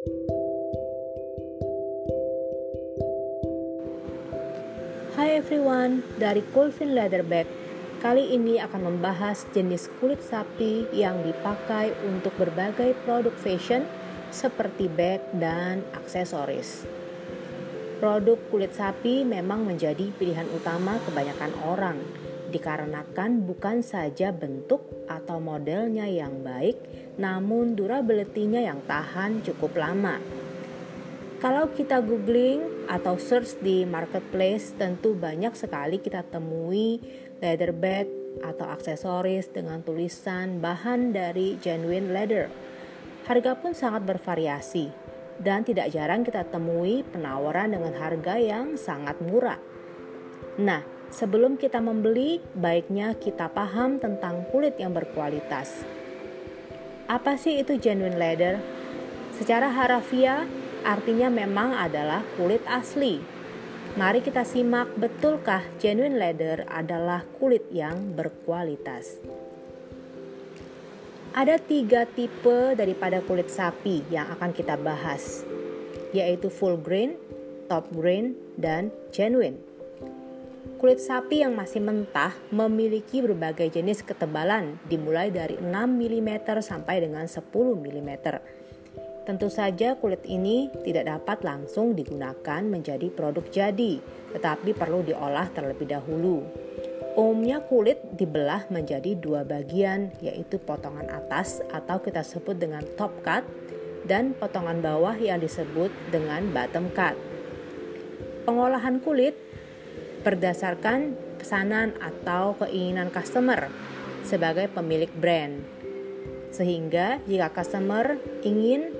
Hai everyone, dari Colvin Leatherback. Kali ini akan membahas jenis kulit sapi yang dipakai untuk berbagai produk fashion seperti bag dan aksesoris. Produk kulit sapi memang menjadi pilihan utama kebanyakan orang dikarenakan bukan saja bentuk atau modelnya yang baik, namun durability-nya yang tahan cukup lama. Kalau kita googling atau search di marketplace, tentu banyak sekali kita temui leather bag atau aksesoris dengan tulisan bahan dari genuine leather. Harga pun sangat bervariasi dan tidak jarang kita temui penawaran dengan harga yang sangat murah. Nah, sebelum kita membeli, baiknya kita paham tentang kulit yang berkualitas. Apa sih itu genuine leather? Secara harafiah, artinya memang adalah kulit asli. Mari kita simak betulkah genuine leather adalah kulit yang berkualitas. Ada tiga tipe daripada kulit sapi yang akan kita bahas, yaitu full grain, top grain, dan genuine. Kulit sapi yang masih mentah memiliki berbagai jenis ketebalan dimulai dari 6 mm sampai dengan 10 mm Tentu saja kulit ini tidak dapat langsung digunakan menjadi produk jadi, tetapi perlu diolah terlebih dahulu. Umumnya kulit dibelah menjadi dua bagian, yaitu potongan atas atau kita sebut dengan top cut dan potongan bawah yang disebut dengan bottom cut. Pengolahan kulit berdasarkan pesanan atau keinginan customer sebagai pemilik brand. Sehingga jika customer ingin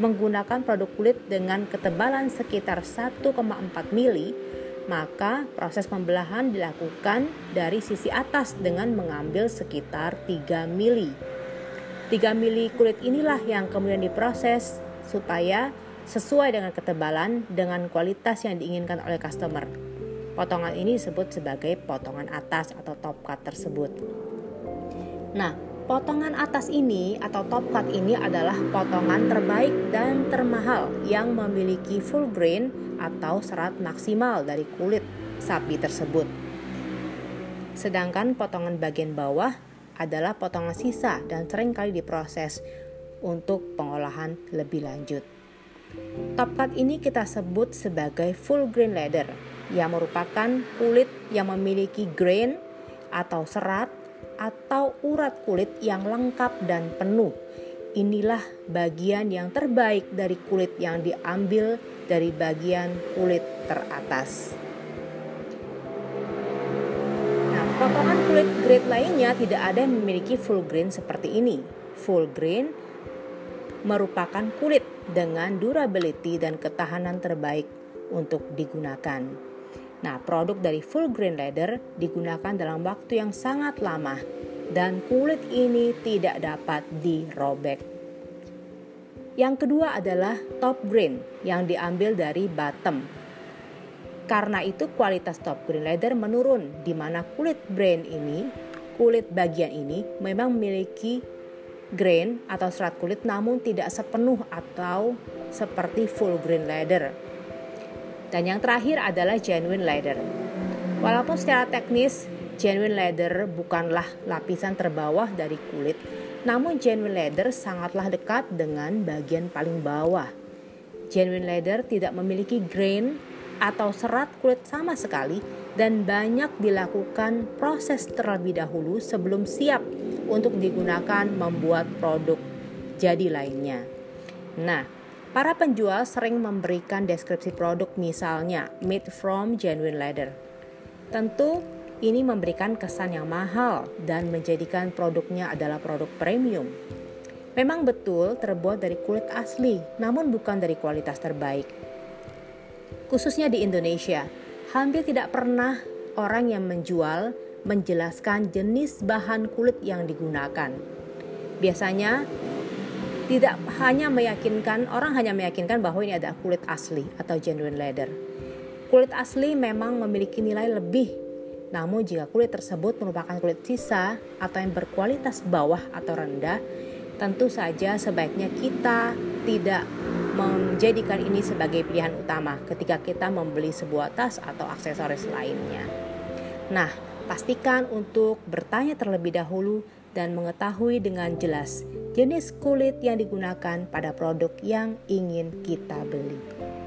menggunakan produk kulit dengan ketebalan sekitar 1,4 mili, maka proses pembelahan dilakukan dari sisi atas dengan mengambil sekitar 3 mili. 3 mili kulit inilah yang kemudian diproses supaya sesuai dengan ketebalan dengan kualitas yang diinginkan oleh customer. Potongan ini disebut sebagai potongan atas atau top cut tersebut. Nah, Potongan atas ini atau top cut ini adalah potongan terbaik dan termahal yang memiliki full grain atau serat maksimal dari kulit sapi tersebut. Sedangkan potongan bagian bawah adalah potongan sisa dan sering kali diproses untuk pengolahan lebih lanjut. Top cut ini kita sebut sebagai full grain leather yang merupakan kulit yang memiliki grain atau serat atau urat kulit yang lengkap dan penuh. Inilah bagian yang terbaik dari kulit yang diambil dari bagian kulit teratas. Nah, potongan kulit grade lainnya tidak ada yang memiliki full grain seperti ini. Full grain merupakan kulit dengan durability dan ketahanan terbaik untuk digunakan. Nah, produk dari full grain leather digunakan dalam waktu yang sangat lama dan kulit ini tidak dapat dirobek. Yang kedua adalah top grain yang diambil dari bottom. Karena itu kualitas top grain leather menurun di mana kulit brain ini, kulit bagian ini memang memiliki grain atau serat kulit namun tidak sepenuh atau seperti full grain leather dan yang terakhir adalah genuine leather. Walaupun secara teknis genuine leather bukanlah lapisan terbawah dari kulit, namun genuine leather sangatlah dekat dengan bagian paling bawah. Genuine leather tidak memiliki grain atau serat kulit sama sekali dan banyak dilakukan proses terlebih dahulu sebelum siap untuk digunakan membuat produk jadi lainnya. Nah, Para penjual sering memberikan deskripsi produk misalnya made from genuine leather. Tentu ini memberikan kesan yang mahal dan menjadikan produknya adalah produk premium. Memang betul terbuat dari kulit asli, namun bukan dari kualitas terbaik. Khususnya di Indonesia, hampir tidak pernah orang yang menjual menjelaskan jenis bahan kulit yang digunakan. Biasanya tidak hanya meyakinkan, orang hanya meyakinkan bahwa ini adalah kulit asli atau genuine leather. Kulit asli memang memiliki nilai lebih namun jika kulit tersebut merupakan kulit sisa atau yang berkualitas bawah atau rendah, tentu saja sebaiknya kita tidak menjadikan ini sebagai pilihan utama ketika kita membeli sebuah tas atau aksesoris lainnya. Nah, pastikan untuk bertanya terlebih dahulu dan mengetahui dengan jelas jenis kulit yang digunakan pada produk yang ingin kita beli.